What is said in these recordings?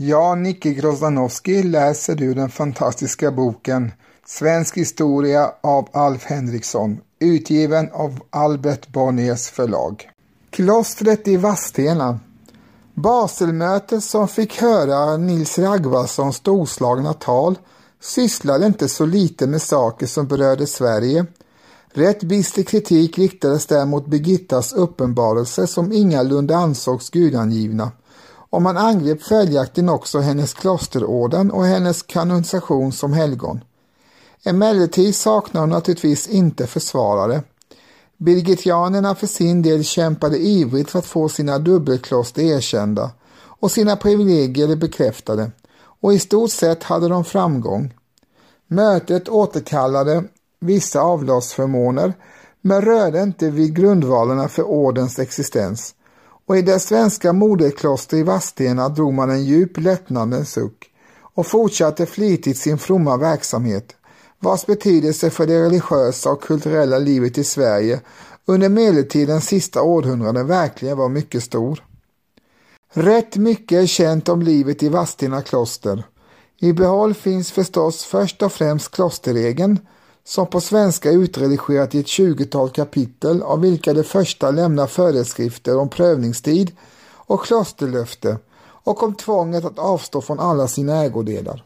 Ja, Nicke Grozdanowski, läser ur den fantastiska boken Svensk historia av Alf Henriksson, utgiven av Albert Bonniers förlag. Klostret i Vadstena Baselmötet som fick höra Nils Ragvarssons storslagna tal sysslade inte så lite med saker som berörde Sverige. Rätt bister kritik riktades däremot Birgittas uppenbarelse som ingalunda ansågs gudangivna och man angrep följaktligen också hennes klosterorden och hennes kanonisation som helgon. Emellertid saknar hon naturligtvis inte försvarare. Birgitianerna för sin del kämpade ivrigt för att få sina dubbelkloster erkända och sina privilegier bekräftade och i stort sett hade de framgång. Mötet återkallade vissa avlatsförmåner men rörde inte vid grundvalarna för ordens existens och i det svenska moderkloster i Vadstena drog man en djup lättnadens suck och fortsatte flitigt sin fromma verksamhet vars betydelse för det religiösa och kulturella livet i Sverige under medeltidens sista århundraden verkligen var mycket stor. Rätt mycket är känt om livet i Vadstena kloster. I behåll finns förstås först och främst klosterregeln som på svenska utredigerat i ett tjugotal kapitel av vilka det första lämnar föreskrifter om prövningstid och klosterlöfte och om tvånget att avstå från alla sina ägodelar.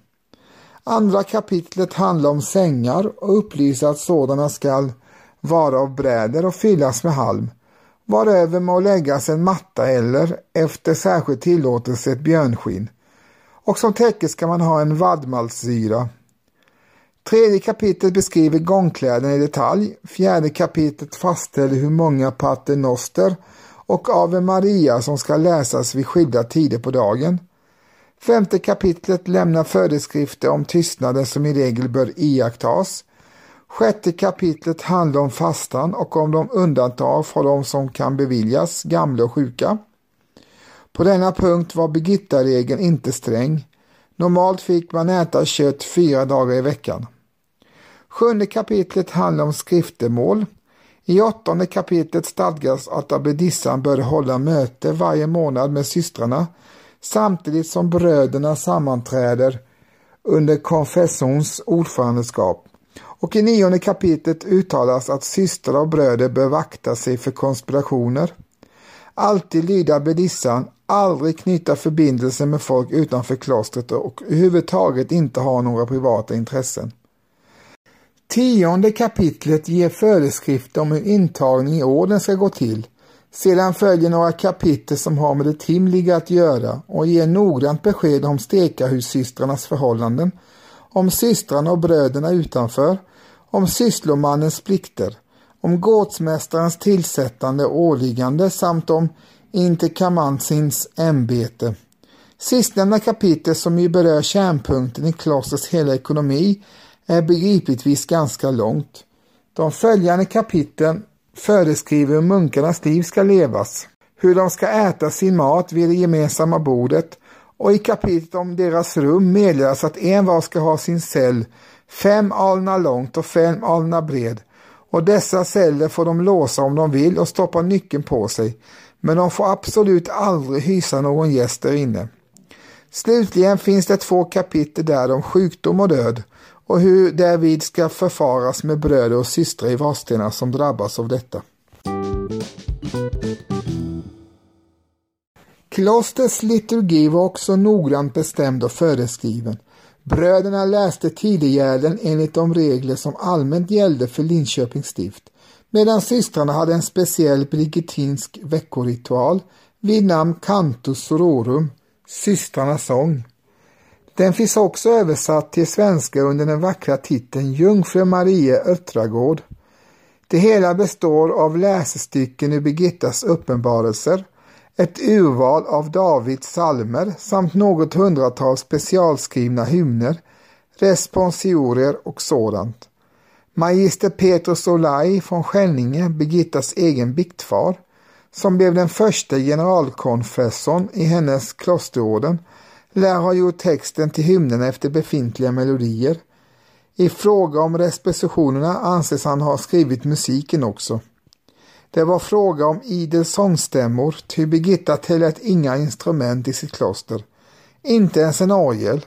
Andra kapitlet handlar om sängar och upplyser att sådana skall vara av bräder och fyllas med halm, varöver må läggas en matta eller, efter särskild tillåtelse, ett björnskinn. Och som täcke ska man ha en vadmalsyra Tredje kapitlet beskriver gångkläderna i detalj. Fjärde kapitlet fastställer hur många paternoster och Ave Maria som ska läsas vid skilda tider på dagen. Femte kapitlet lämnar föreskrifter om tystnaden som i regel bör iakttas. Sjätte kapitlet handlar om fastan och om de undantag för de som kan beviljas, gamla och sjuka. På denna punkt var Birgitta-regeln inte sträng. Normalt fick man äta kött fyra dagar i veckan. Sjunde kapitlet handlar om skriftemål. I åttonde kapitlet stadgas att abbedissan bör hålla möte varje månad med systrarna samtidigt som bröderna sammanträder under konfessorns ordförandeskap. Och i nionde kapitlet uttalas att systrar och bröder bör vakta sig för konspirationer. Alltid lyda bedissan, aldrig knyta förbindelser med folk utanför klostret och överhuvudtaget inte ha några privata intressen. Tionde kapitlet ger föreskrifter om hur intagning i orden ska gå till sedan följer några kapitel som har med det timliga att göra och ger noggrant besked om stekahussystrarnas förhållanden, om systrarna och bröderna utanför, om sysslomannens plikter, om gårdsmästarens tillsättande och åliggande samt om interkamansins ämbete. Sistnämnda kapitel som ju berör kärnpunkten i klostrets hela ekonomi är begripligtvis ganska långt. De följande kapitlen föreskriver hur munkarnas liv ska levas, hur de ska äta sin mat vid det gemensamma bordet och i kapitlet om deras rum meddelas att en var ska ha sin cell fem alnar långt och fem alnar bred och dessa celler får de låsa om de vill och stoppa nyckeln på sig men de får absolut aldrig hysa någon gäst där inne. Slutligen finns det två kapitel där om sjukdom och död och hur därvid ska förfaras med bröder och systrar i Vadstena som drabbas av detta. Klostrets liturgi var också noggrant bestämd och föreskriven. Bröderna läste tidegärden enligt de regler som allmänt gällde för Linköpings stift, medan systrarna hade en speciell brigittinsk veckoritual vid namn Cantus Sororum, systrarnas sång. Den finns också översatt till svenska under den vackra titeln Jungfru Maria Öttragård. Det hela består av läsestycken ur Birgittas uppenbarelser, ett urval av Davids salmer samt något hundratal specialskrivna hymner, responsiorier och sådant. Magister Petrus Olai från Skänninge, Birgittas egen biktfar, som blev den första generalkonfessorn i hennes klosterorden, lär ha gjort texten till hymnen efter befintliga melodier. I fråga om respositionerna anses han ha skrivit musiken också. Det var fråga om idel sångstämmor, ty Birgitta tillät inga instrument i sitt kloster. inte ens en orgel.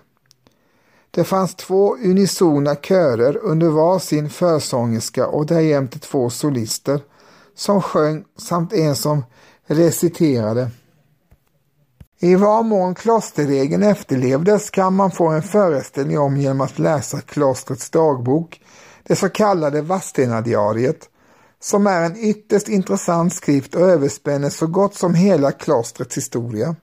Det fanns två unisona körer under var sin försångerska och därjämte två solister som sjöng samt en som reciterade. I vad mån klosterregeln efterlevdes kan man få en föreställning om genom att läsa klostrets dagbok, det så kallade Vadstenadiariet, som är en ytterst intressant skrift och överspänner så gott som hela klostrets historia.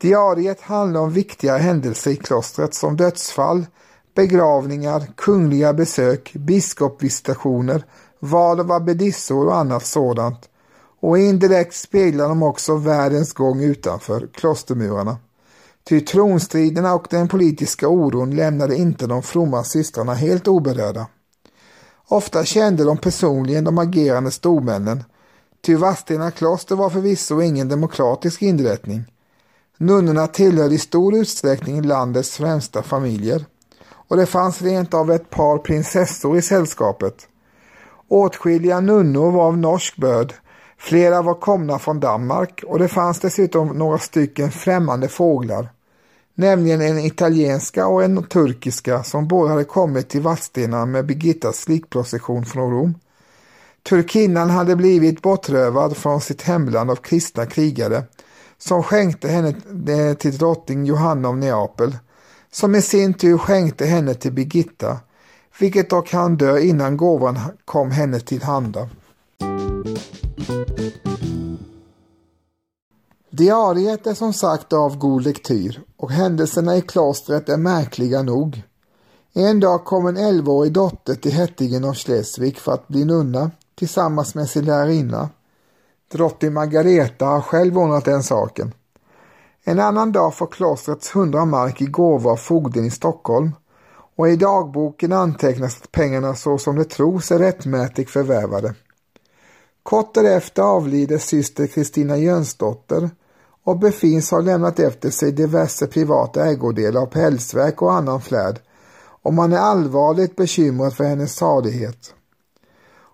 Diariet handlar om viktiga händelser i klostret som dödsfall, begravningar, kungliga besök, biskopvisitationer, val av abbedissor och annat sådant och indirekt speglar de också världens gång utanför klostermurarna. Ty tronstriderna och den politiska oron lämnade inte de fromma systrarna helt oberörda. Ofta kände de personligen de agerande stormännen, ty Vadstena kloster var förvisso ingen demokratisk inrättning. Nunnorna tillhörde i stor utsträckning landets främsta familjer och det fanns rent av ett par prinsessor i sällskapet. Åtskilliga nunnor var av norsk börd, flera var komna från Danmark och det fanns dessutom några stycken främmande fåglar, nämligen en italienska och en turkiska som båda hade kommit till Vadstena med Birgittas likprocession från Rom. Turkinnan hade blivit bortrövad från sitt hemland av kristna krigare som skänkte henne eh, till drottning Johanna av Neapel, som i sin tur skänkte henne till Birgitta, vilket dock han dö innan gåvan kom henne till handa. Diariet är som sagt av god lektyr och händelserna i klostret är märkliga nog. En dag kom en elvaårig dotter till hertigen av Schleswig för att bli nunna tillsammans med sin lärarinna Drottning Margareta har själv ordnat den saken. En annan dag får klostrets hundra mark i gåva av fogden i Stockholm och i dagboken antecknas att pengarna så som det tros är rättmätigt förvärvade. Kort därefter avlider syster Kristina Jönsdotter och befinns ha lämnat efter sig diverse privata ägodelar av pälsverk och annan flärd och man är allvarligt bekymrad för hennes salighet.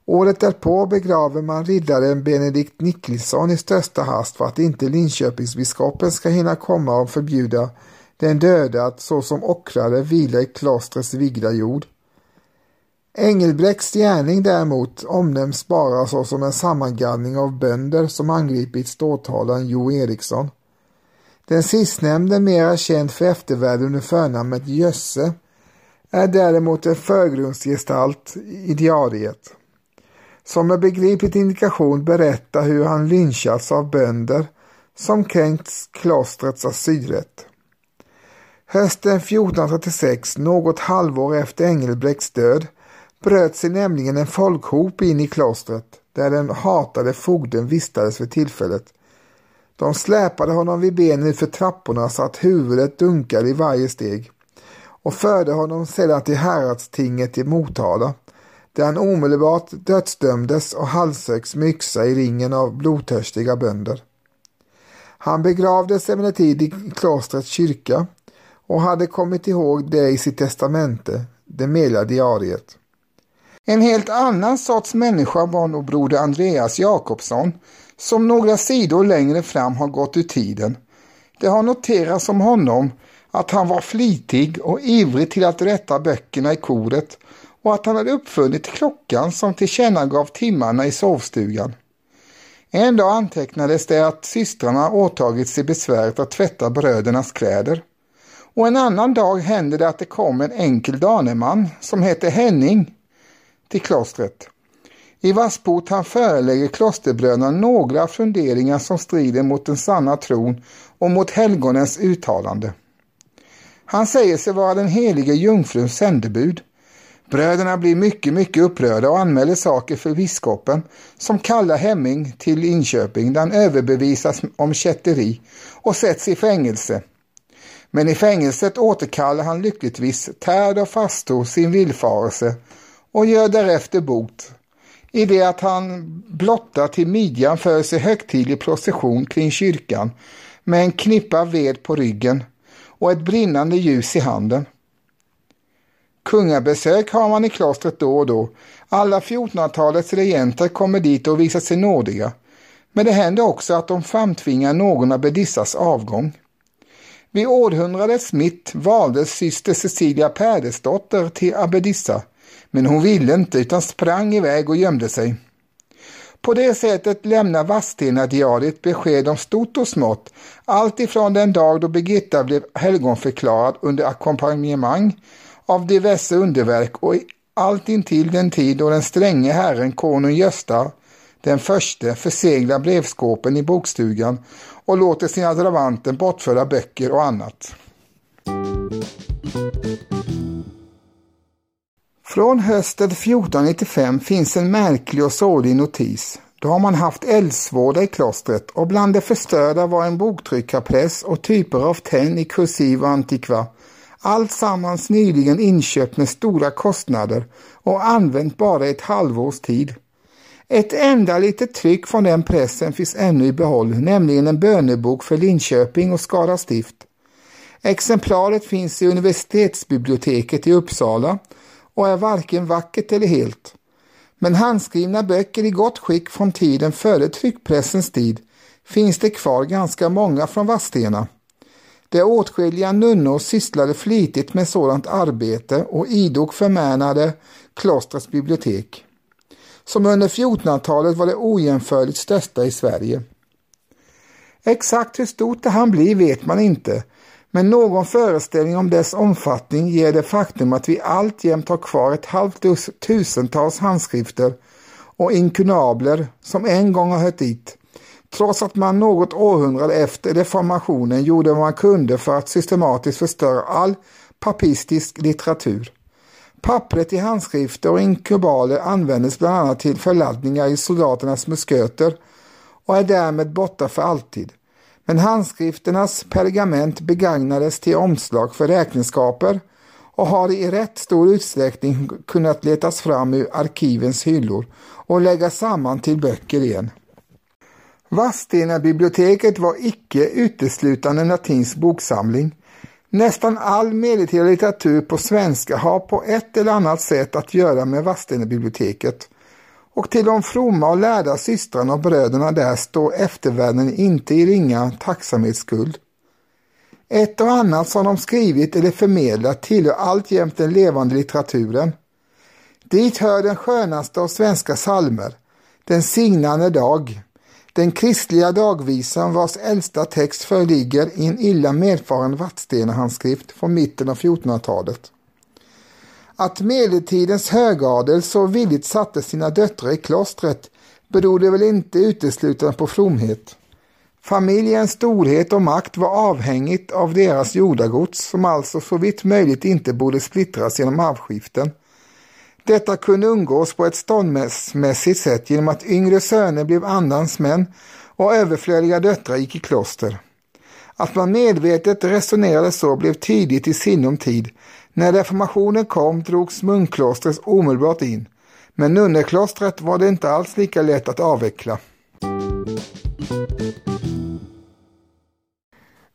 Året därpå begraver man riddaren Benedikt Niklisson i största hast för att inte Linköpingsbiskopen ska hinna komma och förbjuda den döde att såsom ockrare vila i klostrets vigda jord. Engelbrekts gärning däremot omnämns bara såsom en sammangallning av bönder som angripit ståthållaren Jo Eriksson. Den sistnämnde, mera känd för eftervärlden under förnamnet Jösse, är däremot en förgrundsgestalt i diariet som med begriplig indikation berättar hur han lynchats av bönder som kränkt klostrets asylrätt. Hösten 1436, något halvår efter Engelbrekts död, bröt sig nämligen en folkhop in i klostret där den hatade fogden vistades för tillfället. De släpade honom vid benen för trapporna så att huvudet dunkade i varje steg och förde honom sedan till häradstinget i Motala där han omedelbart dödsdömdes och halshöggs med yxa i ringen av blodtörstiga bönder. Han begravdes emellertid i klostrets kyrka och hade kommit ihåg det i sitt testamente, det meddelade diariet. En helt annan sorts människa var nog broder Andreas Jakobsson som några sidor längre fram har gått ur tiden. Det har noterats om honom att han var flitig och ivrig till att rätta böckerna i koret och att han hade uppfunnit klockan som tillkännagav timmarna i sovstugan. En dag antecknades det att systrarna åtagit sig besväret att tvätta brödernas kläder. Och en annan dag hände det att det kom en enkel daneman som hette Henning till klostret. I vars han förelägger klosterbröderna några funderingar som strider mot den sanna tron och mot helgonens uttalande. Han säger sig vara den helige jungfruns sändebud Bröderna blir mycket, mycket upprörda och anmäler saker för biskopen som kallar Hemming till Linköping där han överbevisas om kätteri och sätts i fängelse. Men i fängelset återkallar han lyckligtvis tärd och fastor sin villfarelse och gör därefter bot i det att han blottar till midjan för sig högtidlig procession kring kyrkan med en knippa ved på ryggen och ett brinnande ljus i handen. Kungabesök har man i klostret då och då. Alla 1400-talets regenter kommer dit och visar sig nådiga. Men det händer också att de framtvingar någon av Bedissas avgång. Vid århundradets mitt valdes syster Cecilia Päresdotter till abbedissa, men hon ville inte utan sprang iväg och gömde sig. På det sättet lämnar Vadstena-diariet besked om stort och smått, allt ifrån den dag då Birgitta blev helgonförklarad under ackompanjemang av diverse underverk och allt intill den tid då den stränge herren konung Gösta den förste förseglar brevskåpen i bokstugan och låter sina dravanter bortföra böcker och annat. Från hösten 1495 finns en märklig och sorglig notis. Då har man haft eldsvåda i klostret och bland det förstörda var en boktryckarpress och typer av tenn i kursiv och antikva. Allt sammans nyligen inköpt med stora kostnader och använt bara ett halvårs tid. Ett enda litet tryck från den pressen finns ännu i behåll, nämligen en bönebok för Linköping och Skara stift. Exemplaret finns i universitetsbiblioteket i Uppsala och är varken vackert eller helt. Men handskrivna böcker i gott skick från tiden före tryckpressens tid finns det kvar ganska många från Vadstena där åtskilliga nunnor sysslade flitigt med sådant arbete och idog förmänade klostrets bibliotek, som under 1400-talet var det ojämförligt största i Sverige. Exakt hur stort det han blir vet man inte, men någon föreställning om dess omfattning ger det faktum att vi alltjämt har kvar ett halvt tusentals handskrifter och inkunabler som en gång har hört dit, trots att man något århundrade efter reformationen gjorde vad man kunde för att systematiskt förstöra all papistisk litteratur. Pappret i handskrifter och inkubaler användes bland annat till förladdningar i soldaternas musköter och är därmed borta för alltid men handskrifternas pergament begagnades till omslag för räkenskaper och har i rätt stor utsträckning kunnat letas fram ur arkivens hyllor och läggas samman till böcker igen. Vadstena biblioteket var icke uteslutande en latinsk boksamling. Nästan all medeltida litteratur på svenska har på ett eller annat sätt att göra med Vadstena biblioteket och till de fromma och lärda systrarna och bröderna där står eftervärlden inte i ringa tacksamhetsskuld. Ett och annat som de skrivit eller förmedlat tillhör alltjämt den levande litteraturen. Dit hör den skönaste av svenska salmer, Den signande dag, den kristliga dagvisan vars äldsta text föreligger i en illa medfaren Vadstena-handskrift från mitten av 1400-talet. Att medeltidens högadel så villigt satte sina döttrar i klostret berodde väl inte uteslutande på fromhet. Familjens storhet och makt var avhängigt av deras jordagods som alltså så vitt möjligt inte borde splittras genom arvskiften. Detta kunde undgås på ett ståndsmässigt sätt genom att yngre söner blev andans män och överflödiga döttrar gick i kloster. Att man medvetet resonerade så blev tidigt i sinom tid när reformationen kom drogs munkklostret omedelbart in, men nunneklostret var det inte alls lika lätt att avveckla.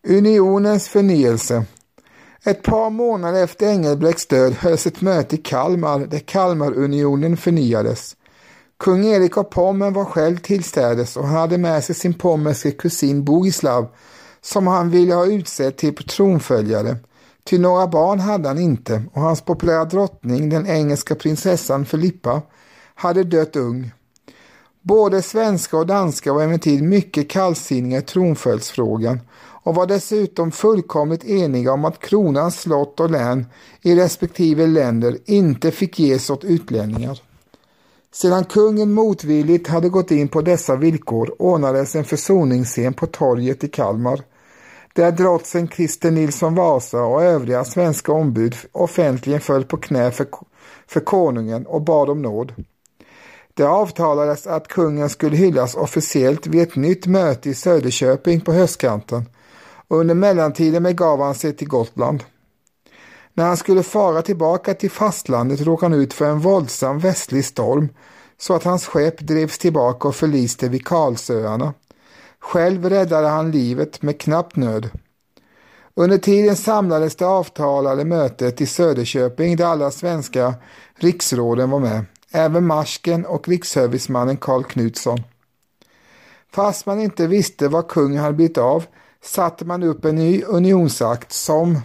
Unionens förnyelse ett par månader efter Engelbrekts död hölls ett möte i Kalmar där Kalmarunionen förnyades. Kung Erik av Pommern var själv tillstädes och han hade med sig sin pommerske kusin Bogislav som han ville ha utsedd till tronföljare. Till några barn hade han inte och hans populära drottning, den engelska prinsessan Filippa, hade dött ung. Både svenska och danska var emellertid mycket kallsinniga i tronföljdsfrågan och var dessutom fullkomligt eniga om att kronans slott och län i respektive länder inte fick ges åt utlänningar. Sedan kungen motvilligt hade gått in på dessa villkor ordnades en försoningsscen på torget i Kalmar där drottsen Christer Nilsson Vasa och övriga svenska ombud offentligen föll på knä för, för konungen och bad om nåd. Det avtalades att kungen skulle hyllas officiellt vid ett nytt möte i Söderköping på höstkanten och under mellantiden begav han sig till Gotland. När han skulle fara tillbaka till fastlandet råkade han ut för en våldsam västlig storm så att hans skepp drevs tillbaka och förliste vid Karlsöarna. Själv räddade han livet med knapp nöd. Under tiden samlades det avtalade mötet i Söderköping där alla svenska riksråden var med, även marsken och riksservicemannen Karl Knutsson. Fast man inte visste vad kungen hade blivit av satte man upp en ny unionsakt som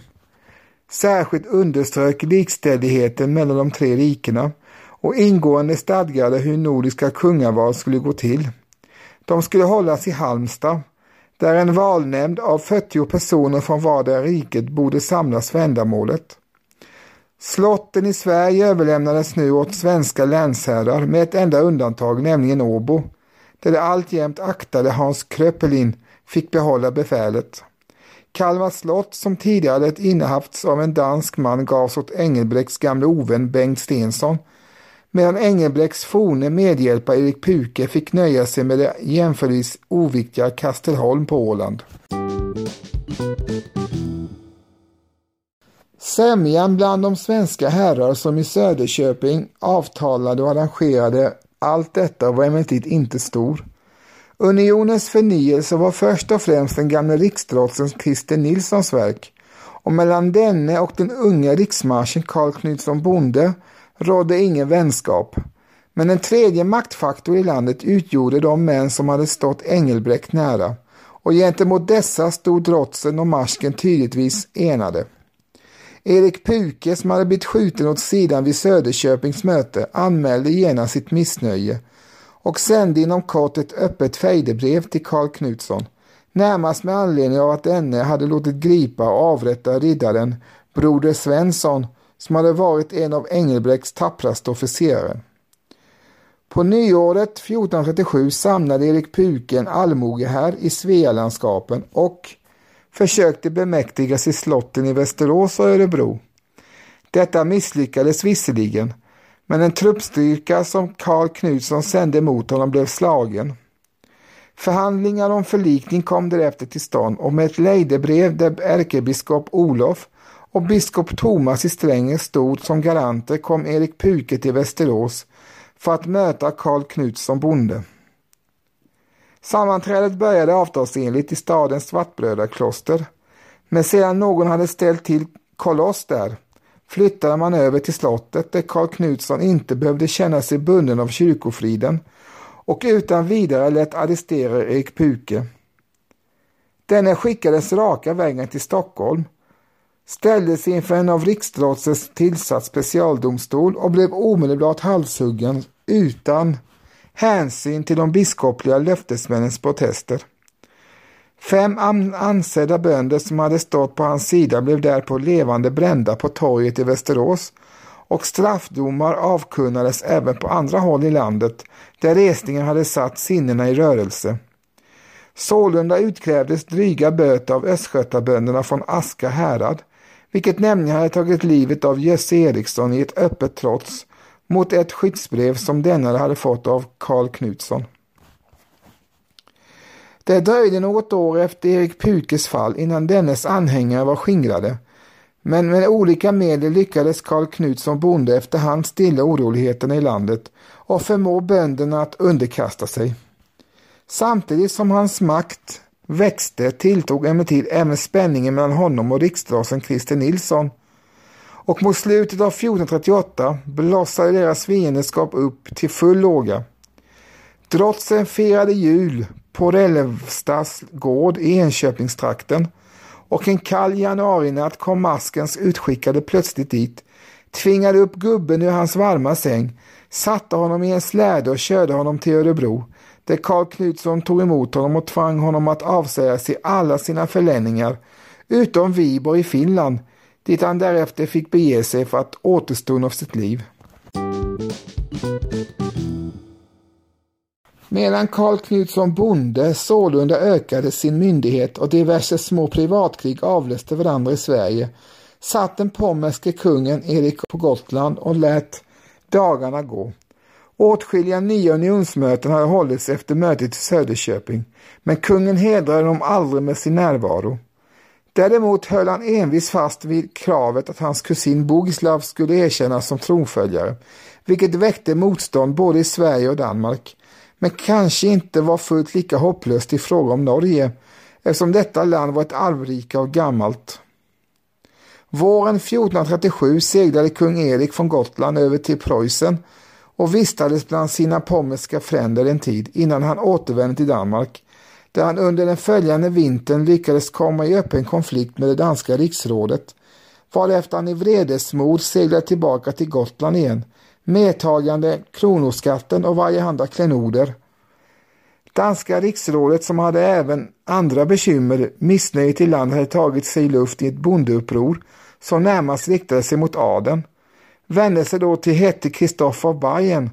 särskilt underströk likställigheten mellan de tre rikena och ingående stadgade hur nordiska kungaval skulle gå till. De skulle hållas i Halmstad, där en valnämnd av 40 personer från vardera riket borde samlas för ändamålet. Slotten i Sverige överlämnades nu åt svenska länsherrar med ett enda undantag, nämligen Åbo, där det alltjämt aktade Hans Kröpelin fick behålla befälet. Kalmar slott, som tidigare innehafts av en dansk man, gavs åt Engelbrekts gamle ovän Bengt Stensson, medan Engelbrekts forne medhjälpare Erik Puke fick nöja sig med det jämförelsevis oviktiga Kastelholm på Åland. Sämjan bland de svenska herrar som i Söderköping avtalade och arrangerade allt detta var emellertid inte stor. Unionens förnyelse var först och främst den gamle riksdrotsen Christer Nilssons verk och mellan denne och den unge riksmarschen Karl Knutsson Bonde rådde ingen vänskap. Men en tredje maktfaktor i landet utgjorde de män som hade stått Engelbrekt nära och gentemot dessa stod drotsen och marsken tydligtvis enade. Erik Puke som hade blivit skjuten åt sidan vid Söderköpings möte anmälde genast sitt missnöje och sände inom kort ett öppet fejdebrev till Karl Knutsson, närmast med anledning av att denne hade låtit gripa och avrätta riddaren Broder Svensson som hade varit en av Engelbrekts tappraste officerare. På nyåret 1437 samlade Erik Puke en allmogehär i Svealandskapen och försökte bemäktiga sig slotten i Västerås och Örebro. Detta misslyckades visserligen, men en truppstyrka som Karl Knutsson sände mot honom blev slagen. Förhandlingar om förlikning kom därefter till stånd och med ett lejdebrev där ärkebiskop Olof och biskop Thomas i Strängnäs stod som garanter kom Erik Puke till Västerås för att möta Karl Knutsson bonde. Sammanträdet började avtalsenligt i stadens svartbrödrakloster, men sedan någon hade ställt till koloss där flyttade man över till slottet där Karl Knutsson inte behövde känna sig bunden av kyrkofriden och utan vidare lät arrestera Erik Puke. Denne skickades raka vägen till Stockholm, ställdes inför en av riksdrottens tillsatt specialdomstol och blev omedelbart halshuggen utan hänsyn till de biskopliga löftesmännens protester. Fem ansedda bönder som hade stått på hans sida blev därpå levande brända på torget i Västerås och straffdomar avkunnades även på andra håll i landet där resningen hade satt sinnena i rörelse. Sålunda utkrävdes dryga böter av östgötabönderna från Aska härad, vilket nämligen hade tagit livet av Jösse Eriksson i ett öppet trots mot ett skyddsbrev som denna hade fått av Karl Knutsson. Det dröjde något år efter Erik Pukes fall innan dennes anhängare var skingrade. Men med olika medel lyckades Karl Knutsson bonde efterhand stilla oroligheterna i landet och förmå bönderna att underkasta sig. Samtidigt som hans makt växte tilltog emellertid även spänningen mellan honom och riksdagsen Christer Nilsson och mot slutet av 1438 blossade deras fiendskap upp till full låga. Drotsen firade jul på Rällevstas gård i Enköpingstrakten och en kall januarinatt kom maskens utskickade plötsligt dit, tvingade upp gubben ur hans varma säng, satte honom i en släde och körde honom till Örebro, där Karl Knutsson tog emot honom och tvang honom att avsäga sig alla sina förläningar, utom Viborg i Finland, dit han därefter fick bege sig för att återstunda av sitt liv. Medan Karl Knutsson bonde sålunda ökade sin myndighet och diverse små privatkrig avlöste varandra i Sverige satt den pommerske kungen Erik på Gotland och lät dagarna gå. Åtskilliga nya unionsmöten hade hållits efter mötet i Söderköping, men kungen hedrade dem aldrig med sin närvaro. Däremot höll han envis fast vid kravet att hans kusin Bogislav skulle erkännas som tronföljare, vilket väckte motstånd både i Sverige och Danmark men kanske inte var fullt lika hopplöst i fråga om Norge eftersom detta land var ett arvrike av gammalt. Våren 1437 seglade kung Erik från Gotland över till Preussen och vistades bland sina pommerska fränder en tid innan han återvände till Danmark där han under den följande vintern lyckades komma i öppen konflikt med det danska riksrådet, varefter han i vredesmod seglade tillbaka till Gotland igen, medtagande kronoskatten och varjehanda klenoder. Danska riksrådet som hade även andra bekymmer, missnöjet i landet hade tagit sig luft i ett bondeuppror som närmast riktade sig mot adeln, vände sig då till hette Kristoff av Bayern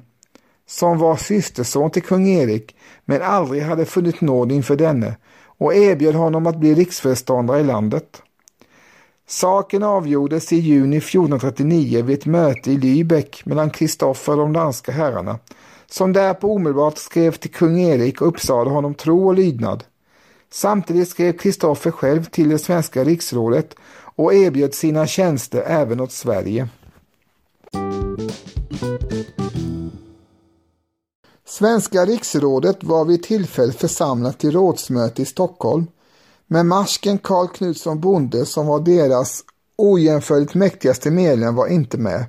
som var systerson till kung Erik men aldrig hade funnit nåd inför denne och erbjöd honom att bli riksföreståndare i landet. Saken avgjordes i juni 1439 vid ett möte i Lübeck mellan Kristoffer och de danska herrarna som därpå omedelbart skrev till kung Erik och uppsade honom tro och lydnad. Samtidigt skrev Kristoffer själv till det svenska riksrådet och erbjöd sina tjänster även åt Sverige. Svenska riksrådet var vid tillfälle församlat till rådsmöte i Stockholm, men marsken Karl Knutsson Bonde som var deras ojämförligt mäktigaste medlem var inte med.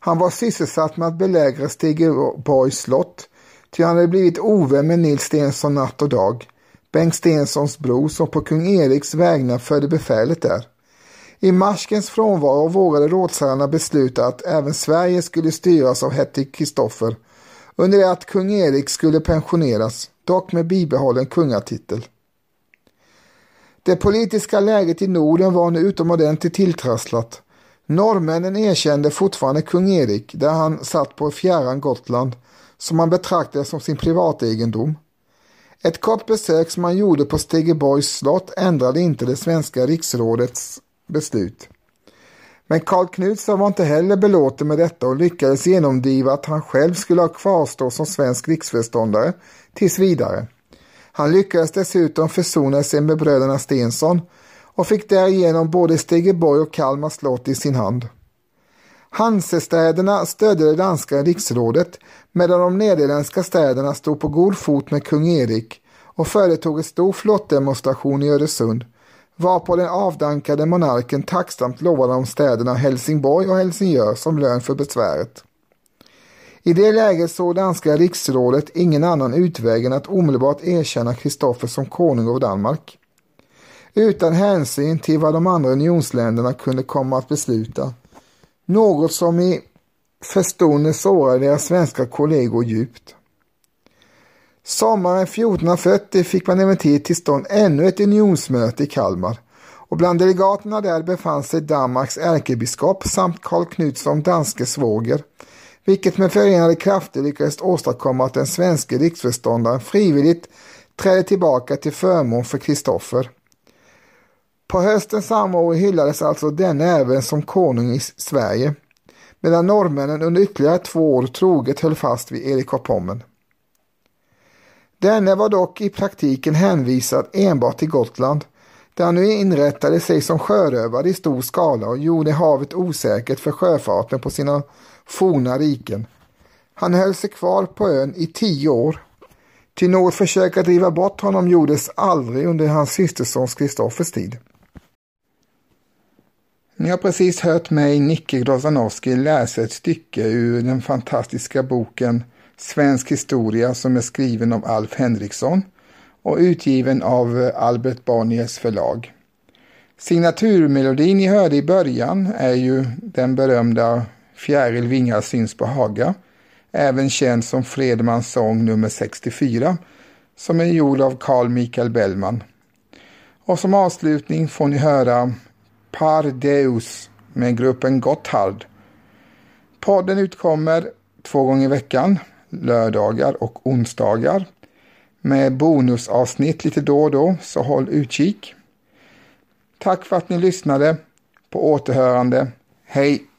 Han var sysselsatt med att belägra Stegeborgs slott, ty han hade blivit ovän med Nils Stensson natt och dag, Bengt Stenssons bror som på kung Eriks vägnar förde befälet där. I marskens frånvaro vågade rådsherrarna besluta att även Sverige skulle styras av hertig Kristoffer under det att kung Erik skulle pensioneras, dock med bibehållen kungatitel. Det politiska läget i Norden var nu utomordentligt tilltrasslat. Norrmännen erkände fortfarande kung Erik där han satt på fjärran Gotland som han betraktade som sin privategendom. Ett kort besök som han gjorde på Stegeborgs slott ändrade inte det svenska riksrådets beslut. Men Karl Knutsson var inte heller belåten med detta och lyckades genomdriva att han själv skulle ha kvarstå som svensk riksföreståndare tills vidare. Han lyckades dessutom försona sig med bröderna Stensson och fick därigenom både Stegeborg och Kalmar slott i sin hand. Hansestäderna stödde det danska riksrådet medan de nederländska städerna stod på god fot med kung Erik och företog en stor flottdemonstration i Öresund varpå den avdankade monarken tacksamt lovade om städerna Helsingborg och Helsingör som lön för besväret. I det läget såg danska riksrådet ingen annan utväg än att omedelbart erkänna Kristoffer som konung av Danmark. Utan hänsyn till vad de andra unionsländerna kunde komma att besluta. Något som i förstone sårade deras svenska kollegor djupt. Sommaren 1440 fick man emellertid till stånd ännu ett unionsmöte i Kalmar och bland delegaterna där befann sig Danmarks ärkebiskop samt Karl Knutsson danske svåger, vilket med förenade krafter lyckades åstadkomma att den svenska riksförståndaren frivilligt trädde tillbaka till förmån för Kristoffer. På hösten samma år hyllades alltså denne även som konung i Sverige, medan norrmännen under ytterligare två år troget höll fast vid Erik av Pommern. Denne var dock i praktiken hänvisad enbart till Gotland, där han nu inrättade sig som sjörövare i stor skala och gjorde havet osäkert för sjöfarten på sina forna riken. Han höll sig kvar på ön i tio år. Till något försök att driva bort honom gjordes aldrig under hans systersons Kristoffers tid. Ni har precis hört mig, Nicke Grozanowski, läsa ett stycke ur den fantastiska boken Svensk historia som är skriven av Alf Henriksson och utgiven av Albert Bonniers förlag. Signaturmelodin ni hörde i början är ju den berömda Fjäril vingar syns på Haga, även känd som Fredmans sång nummer 64, som är gjord av Carl Michael Bellman. Och som avslutning får ni höra Par Deus med gruppen Gotthard. Podden utkommer två gånger i veckan lördagar och onsdagar med bonusavsnitt lite då och då, så håll utkik. Tack för att ni lyssnade. På återhörande. Hej!